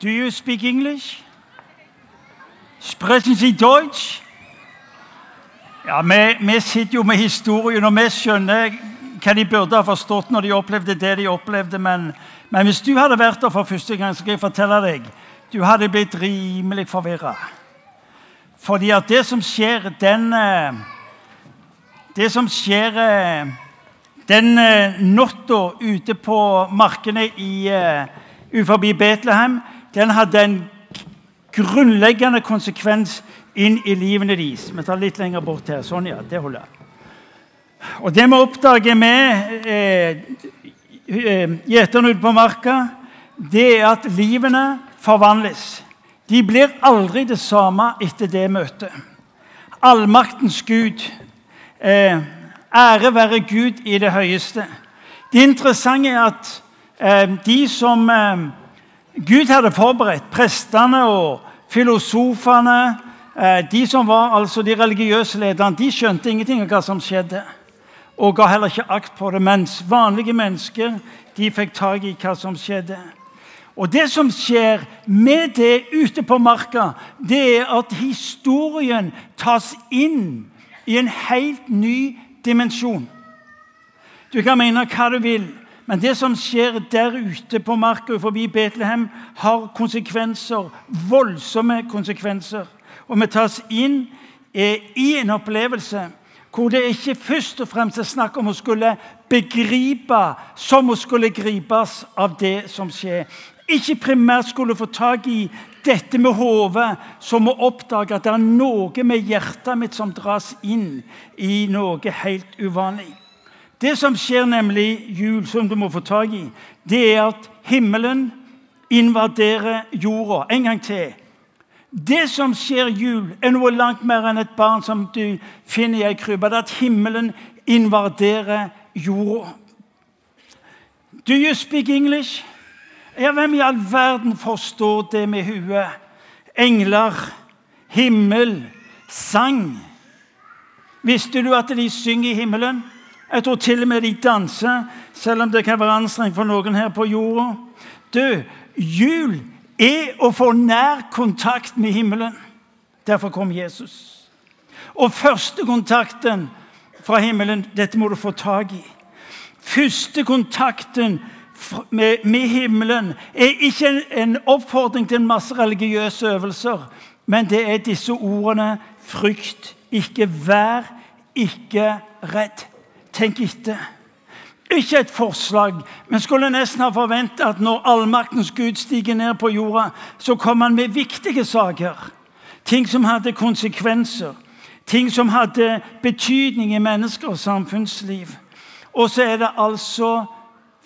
Do you speak English? Sprechen Sie Deutsch? Ja, vi, vi sitter jo med historien, og vi skjønner hva de burde ha forstått når de opplevde det de opplevde. Men, men hvis du hadde vært der for første gang, skal jeg fortelle deg du hadde blitt rimelig forvirra. Fordi at det som skjer den eh, Det som skjer eh, den eh, natta ute på markene i, utenfor Betlehem, den hadde en grunnleggende konsekvens inn i livene deres. Vi tar litt lenger bort her. Sånn, ja. Det holder. Og det vi oppdager med eh, gjeterne ute på marka, det er at livene forvandles. De blir aldri det samme etter det møtet. Allmaktens Gud. Eh, ære være Gud i det høyeste. Det interessante er at eh, de som eh, Gud hadde forberedt, prestene og filosofene, eh, de som var altså de religiøse lederne, de skjønte ingenting av hva som skjedde. Og ga heller ikke akt på det, mens vanlige mennesker de fikk tak i hva som skjedde. Og Det som skjer med det ute på marka, det er at historien tas inn i en helt ny dimensjon. Du kan mene hva du vil, men det som skjer der ute på marka forbi Betlehem, har konsekvenser, voldsomme konsekvenser. Og vi tas inn eh, i en opplevelse hvor det ikke først og fremst er snakk om å skulle begripe som å skulle gripes av det som skjer ikke primært skulle få tak i dette med hodet, som å oppdage at det er noe med hjertet mitt som dras inn i noe helt uvanlig. Det som skjer nemlig jul, som du må få tak i, det er at himmelen invaderer jorda. En gang til. Det som skjer jul, er noe langt mer enn et barn som du finner i ei krybbe. Det er at himmelen invaderer jorda. Do you speak English? Ja, Hvem i all verden forstår det med huet? Engler, himmel, sang. Visste du at de synger i himmelen? Jeg tror til og med de danser, selv om det kan være anstrengt for noen her på jorda. Du, jul er å få nær kontakt med himmelen. Derfor kom Jesus. Og første kontakten fra himmelen, dette må du få tak i. Første kontakten med, med himmelen er ikke en, oppfordring til en masse religiøse øvelser, men det er disse ordene frykt ikke vær ikke redd. Tenk etter. Ikke et forslag, men skulle nesten ha forventa at når allmaktens Gud stiger ned på jorda, så kom han med viktige saker. Ting som hadde konsekvenser. Ting som hadde betydning i mennesker og samfunnsliv. Og så er det altså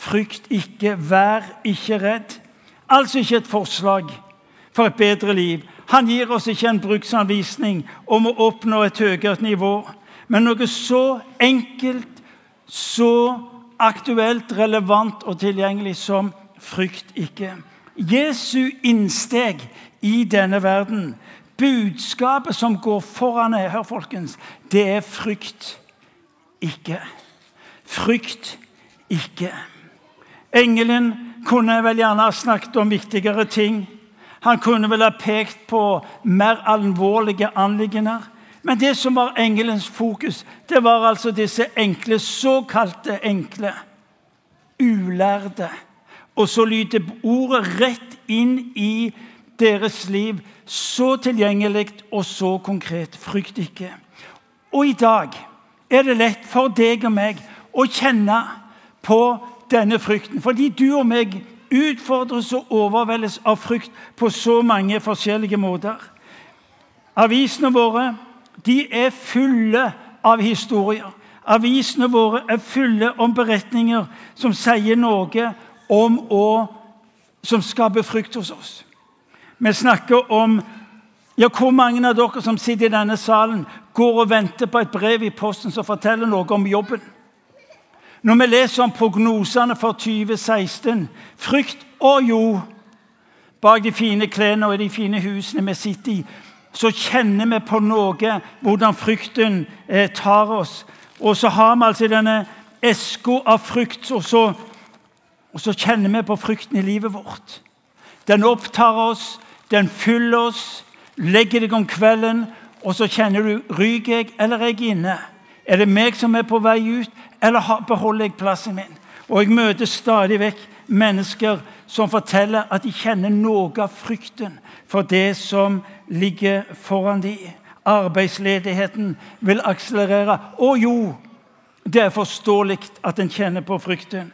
Frykt ikke, vær ikke redd. Altså ikke et forslag for et bedre liv. Han gir oss ikke en bruksanvisning om å oppnå et høyere nivå, men noe så enkelt, så aktuelt, relevant og tilgjengelig som frykt ikke. Jesu innsteg i denne verden, budskapet som går foran her, folkens, det er frykt ikke. Frykt ikke. Engelen kunne vel gjerne ha snakket om viktigere ting. Han kunne vel ha pekt på mer alvorlige anliggender. Men det som var engelens fokus, det var altså disse enkle, såkalte enkle, ulærde. Og så lyder ordet rett inn i deres liv. Så tilgjengelig og så konkret. Frykt ikke. Og i dag er det lett for deg og meg å kjenne på denne frykten. Fordi du og meg utfordres og overveldes av frykt på så mange forskjellige måter. Avisene våre de er fulle av historier. Avisene våre er fulle om beretninger som sier noe om å som skaper frykt hos oss. Vi snakker om ja, Hvor mange av dere som sitter i denne salen, går og venter på et brev i posten som forteller noe om jobben? Når vi leser om prognosene for 2016 Frykt og jo bak de fine klærne og de fine husene vi sitter i, så kjenner vi på noe, hvordan frykten eh, tar oss. Og så har vi altså denne eska av frykt, og så, og så kjenner vi på frykten i livet vårt. Den opptar oss, den fyller oss. Legger deg om kvelden, og så kjenner du ryker jeg eller er jeg inne. Er det meg som er på vei ut, eller beholder jeg plassen min? Og jeg møter stadig vekk mennesker som forteller at de kjenner noe av frykten for det som ligger foran de. Arbeidsledigheten vil akselerere. Og jo, det er forståelig at en kjenner på frykten.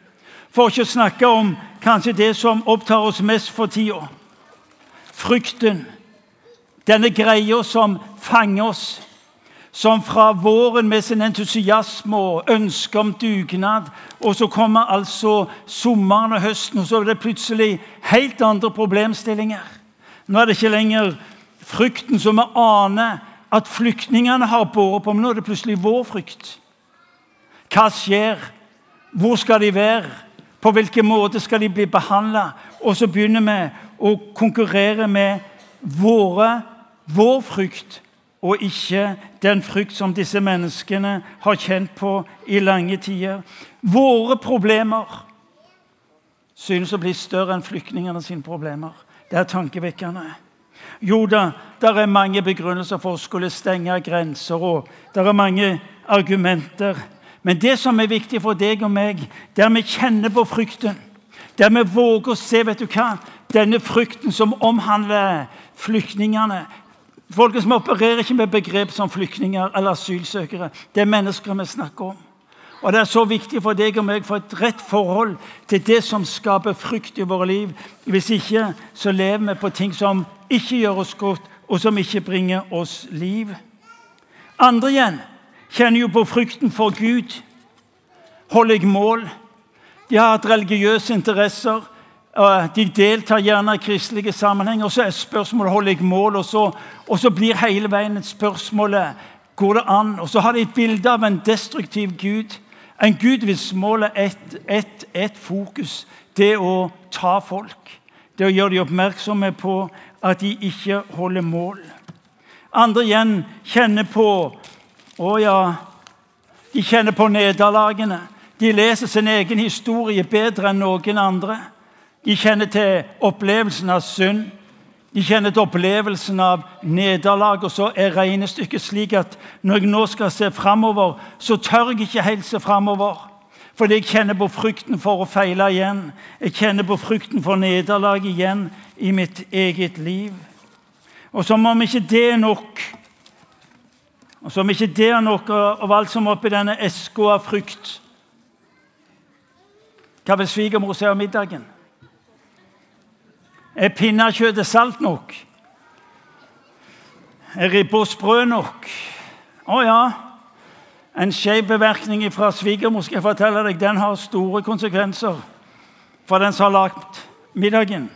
For ikke å snakke om kanskje det som opptar oss mest for tida. Frykten. Denne greia som fanger oss som fra våren med sin entusiasme og ønske om dugnad. Og så kommer altså sommeren og høsten, og så er det plutselig helt andre problemstillinger. Nå er det ikke lenger frykten som vi aner at flyktningene har båret på, men nå er det plutselig vår frykt. Hva skjer? Hvor skal de være? På hvilken måte skal de bli behandla? Og så begynner vi å konkurrere med våre, vår frykt og ikke den frykt som disse menneskene har kjent på i lange tider. Våre problemer synes å bli større enn flyktningene sine problemer. Det er tankevekkende. Jo da, det er mange begrunnelser for å skulle stenge grenser, og det er mange argumenter. Men det som er viktig for deg og meg, der vi kjenner på frykten, der vi våger å se vet du hva, denne frykten som omhandler flyktningene, Folkens, Vi opererer ikke med begrep som flyktninger eller asylsøkere. Det er mennesker vi snakker om. Og Det er så viktig for deg og meg for et rett forhold til det som skaper frykt i våre liv. Hvis ikke så lever vi på ting som ikke gjør oss godt, og som ikke bringer oss liv. Andre igjen kjenner jo på frykten for Gud. Holder jeg mål? De har hatt religiøse interesser. De deltar gjerne i kristelige sammenhenger. Så er spørsmålet holder jeg mål, og så, og så blir hele veien et spørsmålet går det an. Og så har de et bilde av en destruktiv Gud. En Gud hvis målet er ett et, et fokus. Det å ta folk. Det å gjøre dem oppmerksomme på at de ikke holder mål. Andre igjen kjenner på Å ja, de kjenner på nederlagene. De leser sin egen historie bedre enn noen andre. De kjenner til opplevelsen av synd. De kjenner til opplevelsen av nederlag. Og så er regnestykket slik at når jeg nå skal se framover, så tør jeg ikke helt se framover. Fordi jeg kjenner på frykten for å feile igjen. Jeg kjenner på frykten for nederlag igjen i mitt eget liv. Og som om ikke det er nok Og som ikke det er nok av alt som er oppi denne eska av frykt Hva vil svigermor si om middagen? Er pinnekjøttet salt nok? Er ribba sprø nok? Å ja. En skjev bemerkning fra svigermor skal jeg fortelle deg, den har store konsekvenser for den som har lagd middagen.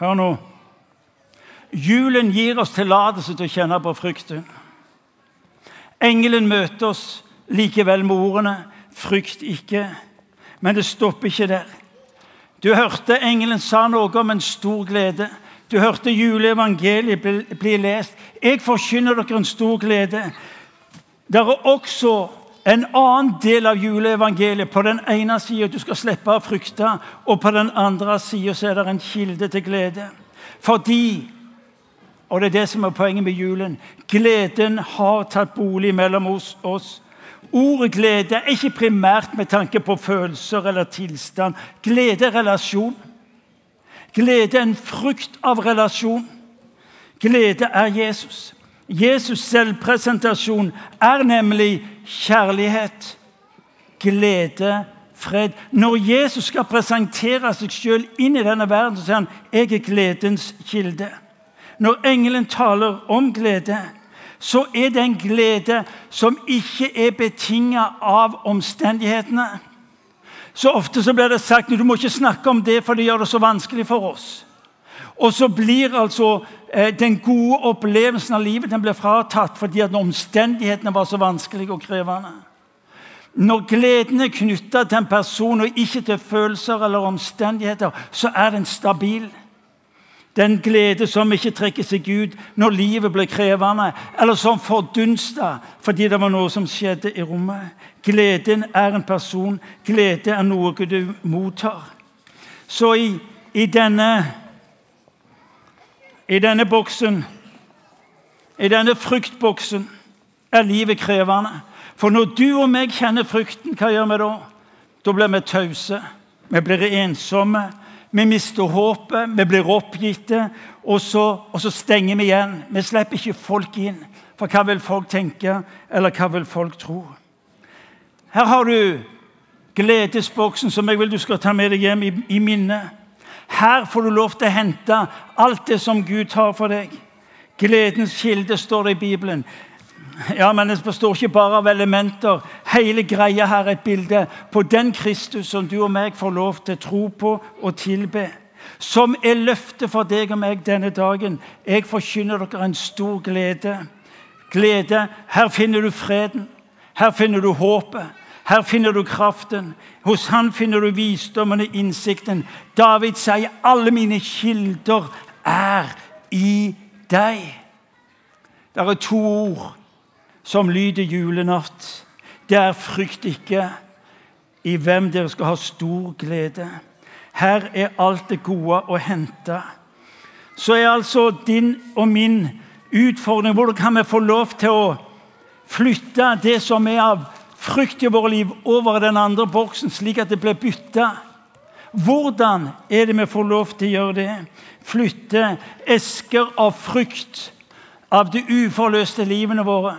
Hør nå. Julen gir oss tillatelse til å kjenne på frykten. Engelen møter oss likevel med ordene 'frykt ikke'. Men det stopper ikke der. Du hørte engelen sa noe om en stor glede. Du hørte juleevangeliet bli lest. Jeg forkynner dere en stor glede. Det er også en annen del av juleevangeliet. På den ene sida du skal slippe å frykte, og på den andre sida er det en kilde til glede. Fordi og det er det som er poenget med julen. Gleden har tatt bolig mellom oss. oss. Ordet glede er ikke primært med tanke på følelser eller tilstand. Glede er relasjon. Glede er en frukt av relasjon. Glede er Jesus. Jesus' selvpresentasjon er nemlig kjærlighet, glede, fred. Når Jesus skal presentere seg selv inn i denne verden, så sier han jeg er gledens kilde. Når engelen taler om glede, så er det en glede som ikke er betinga av omstendighetene. Så ofte så blir det sagt du må ikke snakke om det, for det gjør det så vanskelig for oss. Og så blir altså eh, den gode opplevelsen av livet den blir fratatt fordi at omstendighetene var så vanskelige og krevende. Når gleden er knytta til en person og ikke til følelser eller omstendigheter, så er den stabil. Den glede som ikke trekker seg ut når livet blir krevende, eller som fordunsta fordi det var noe som skjedde i rommet. Gleden er en person. Glede er noe du mottar. Så i, i denne I denne boksen, i denne fruktboksen, er livet krevende. For når du og meg kjenner frykten, hva gjør vi da? Da blir vi tause. Vi blir ensomme. Vi mister håpet, vi blir oppgitte, og så, og så stenger vi igjen. Vi slipper ikke folk inn. For hva vil folk tenke, eller hva vil folk tro? Her har du gledesboksen som jeg vil du skal ta med deg hjem i, i minnet. Her får du lov til å hente alt det som Gud har for deg. Gledens kilde står det i Bibelen. Ja, men Det består ikke bare av elementer. Hele greia her er et bilde på den Kristus som du og meg får lov til å tro på og tilbe. Som er løftet for deg og meg denne dagen. Jeg forkynner dere en stor glede. Glede. Her finner du freden. Her finner du håpet. Her finner du kraften. Hos han finner du visdommen og innsikten. David sier, 'Alle mine kilder er i deg'. Det er to ord som lyder julenatt. Det er frykt ikke i hvem dere skal ha stor glede. Her er alt det gode å hente. Så er altså din og min utfordring hvordan kan vi få lov til å flytte det som er av frykt i våre liv, over den andre boksen, slik at det blir bytta. Hvordan er det vi får lov til å gjøre det? Flytte esker av frykt av de uforløste livene våre.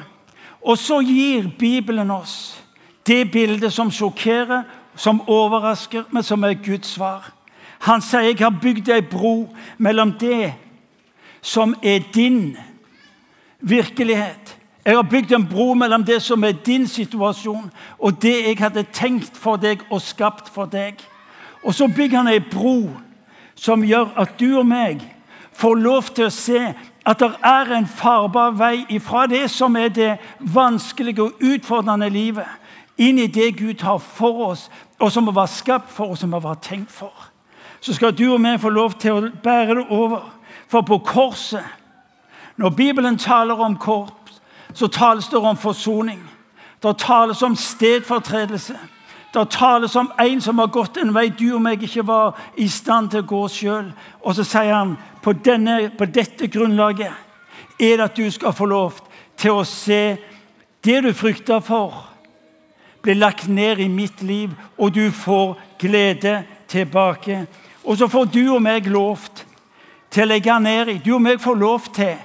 Og så gir Bibelen oss det bildet som sjokkerer, som overrasker, men som er Guds svar. Han sier 'Jeg har bygd ei bro mellom det som er din virkelighet' Jeg har bygd en bro mellom det som er din situasjon, og det jeg hadde tenkt for deg og skapt for deg. Og så bygger han ei bro som gjør at du og meg får lov til å se at det er en farbar vei fra det som er det vanskelige og utfordrende livet, inn i det Gud har for oss, og som var skapt for oss, som var tenkt for. Så skal du og meg få lov til å bære det over. For på korset, når Bibelen taler om korps, så tales det om forsoning. Det tales om stedfortredelse. Det tales om en som har gått en vei du og meg ikke var i stand til å gå sjøl. Og så sier han på, denne, på dette grunnlaget er det at du skal få lov til å se det du frykter for, bli lagt ned i mitt liv, og du får glede tilbake. Og så får du og meg lov til å legge ned i. Du og meg får lov til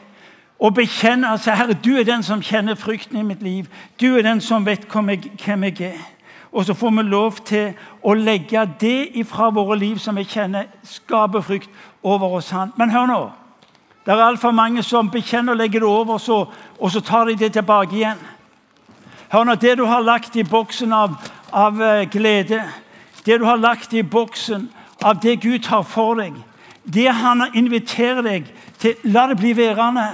å bekjenne altså, Herre, du er den som kjenner frykten i mitt liv. Du er den som vet hvem jeg, hvem jeg er. Og så får vi lov til å legge det ifra våre liv som vi kjenner skaper frykt, over oss. Han. Men hør nå. Det er altfor mange som bekjenner og legger det over, så, og så tar de det tilbake igjen. Hør nå, Det du har lagt i boksen av, av uh, glede, det du har lagt i boksen av det Gud har for deg, det han inviterer deg til, la det bli værende.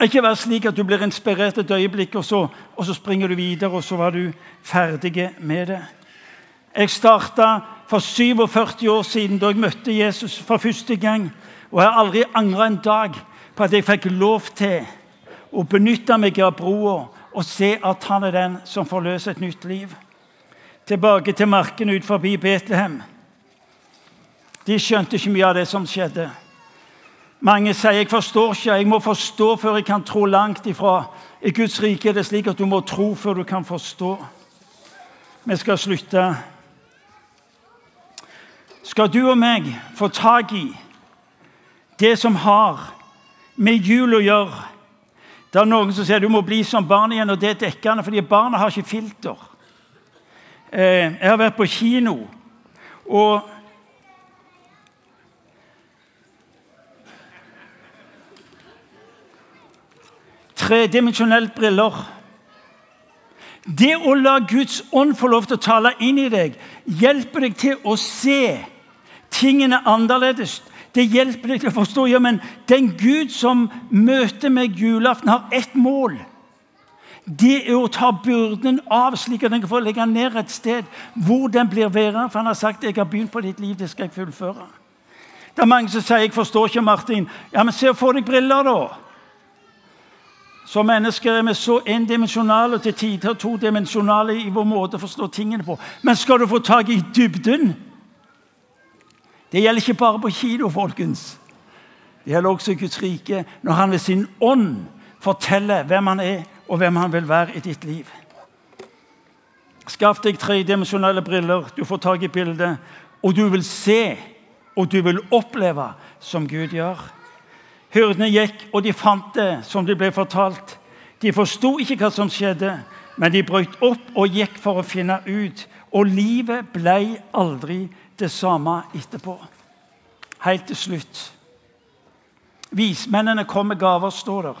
Ikke vær slik at du blir inspirert et øyeblikk, og så, og så springer du videre, og så var du ferdig med det. Jeg starta for 47 år siden, da jeg møtte Jesus for første gang. Og jeg har aldri angra en dag på at jeg fikk lov til å benytte meg av broa og se at han er den som forløser et nytt liv. Tilbake til markene ut forbi Betlehem. De skjønte ikke mye av det som skjedde. Mange sier jeg forstår ikke, jeg må forstå før jeg kan tro langt ifra. I Guds rike er det slik at du må tro før du kan forstå. Vi skal slutte. Skal du og meg få tak i det som har med jul å gjøre Det er noen som sier du må bli som barn igjen, og det er dekkende, fordi barna har ikke filter. Eh, jeg har vært på kino, og Tredimensjonelle briller. Det å la Guds ånd få lov til å tale inn i deg, hjelper deg til å se tingene annerledes. Det hjelper deg til å forstå ja, men den Gud som møter meg julaften, har ett mål. Det er å ta byrden av, slik at den kan få legge ned et sted hvor den blir værende. For han har sagt jeg har begynt på ditt liv, det skal jeg fullføre. Det er mange som sier jeg forstår ikke, Martin. Ja, men Se å få deg briller, da. Som mennesker er vi så endimensjonale og til tider todimensjonale i vår måte å forstå tingene på. Men skal du få tak i dybden, Det gjelder ikke bare på kino, folkens. Det gjelder også i Guds rike når han ved sin ånd forteller hvem han er, og hvem han vil være i ditt liv. Skaff deg tredimensjonale briller, du får tak i bildet, og du vil se og du vil oppleve som Gud gjør. Hyrdene gikk, og de fant det som de ble fortalt. De forsto ikke hva som skjedde, men de brøt opp og gikk for å finne ut. Og livet ble aldri det samme etterpå. Helt til slutt. Vismennene kom med gaver, står der.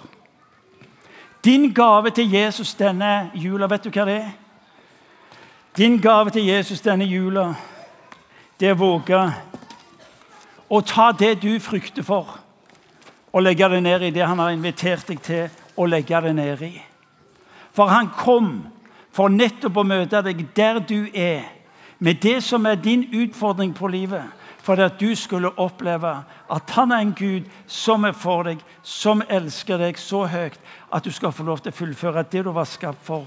Din gave til Jesus denne jula, vet du hva det er? Din gave til Jesus denne jula, det er å våge å ta det du frykter for, og legge det ned i det han har invitert deg til å legge det ned i. For han kom for nettopp å møte deg der du er, med det som er din utfordring på livet for at du skulle oppleve at han er en Gud som er for deg, som elsker deg så høyt at du skal få lov til å fullføre det du var skapt for,